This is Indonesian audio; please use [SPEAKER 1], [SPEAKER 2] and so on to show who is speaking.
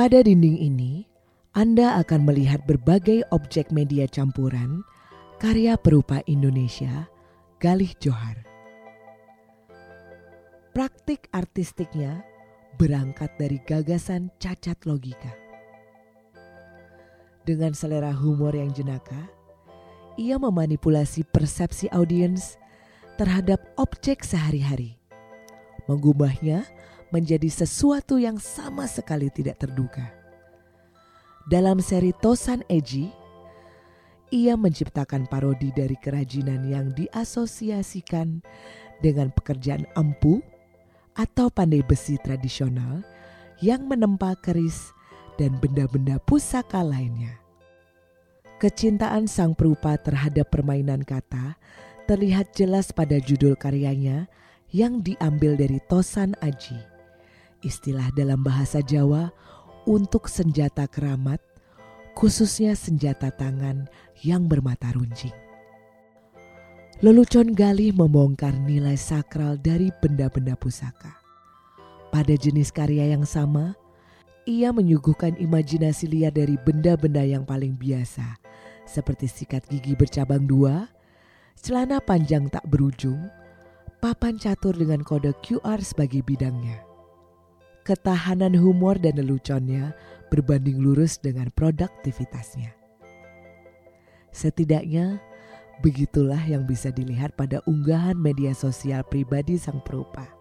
[SPEAKER 1] Pada dinding ini, Anda akan melihat berbagai objek media campuran karya perupa Indonesia, Galih Johar. Praktik artistiknya berangkat dari gagasan cacat logika. Dengan selera humor yang jenaka, ia memanipulasi persepsi audiens terhadap objek sehari-hari, mengubahnya menjadi sesuatu yang sama sekali tidak terduga. Dalam seri Tosan Eji, ia menciptakan parodi dari kerajinan yang diasosiasikan dengan pekerjaan empu atau pandai besi tradisional yang menempa keris dan benda-benda pusaka lainnya. Kecintaan sang perupa terhadap permainan kata terlihat jelas pada judul karyanya yang diambil dari Tosan Aji, istilah dalam bahasa Jawa untuk senjata keramat, khususnya senjata tangan yang bermata runcing. Lelucon Galih membongkar nilai sakral dari benda-benda pusaka. Pada jenis karya yang sama, ia menyuguhkan imajinasi liar dari benda-benda yang paling biasa, seperti sikat gigi bercabang dua, celana panjang tak berujung, papan catur dengan kode QR sebagai bidangnya. Ketahanan humor dan leluconnya berbanding lurus dengan produktivitasnya. Setidaknya, begitulah yang bisa dilihat pada unggahan media sosial pribadi sang perupa.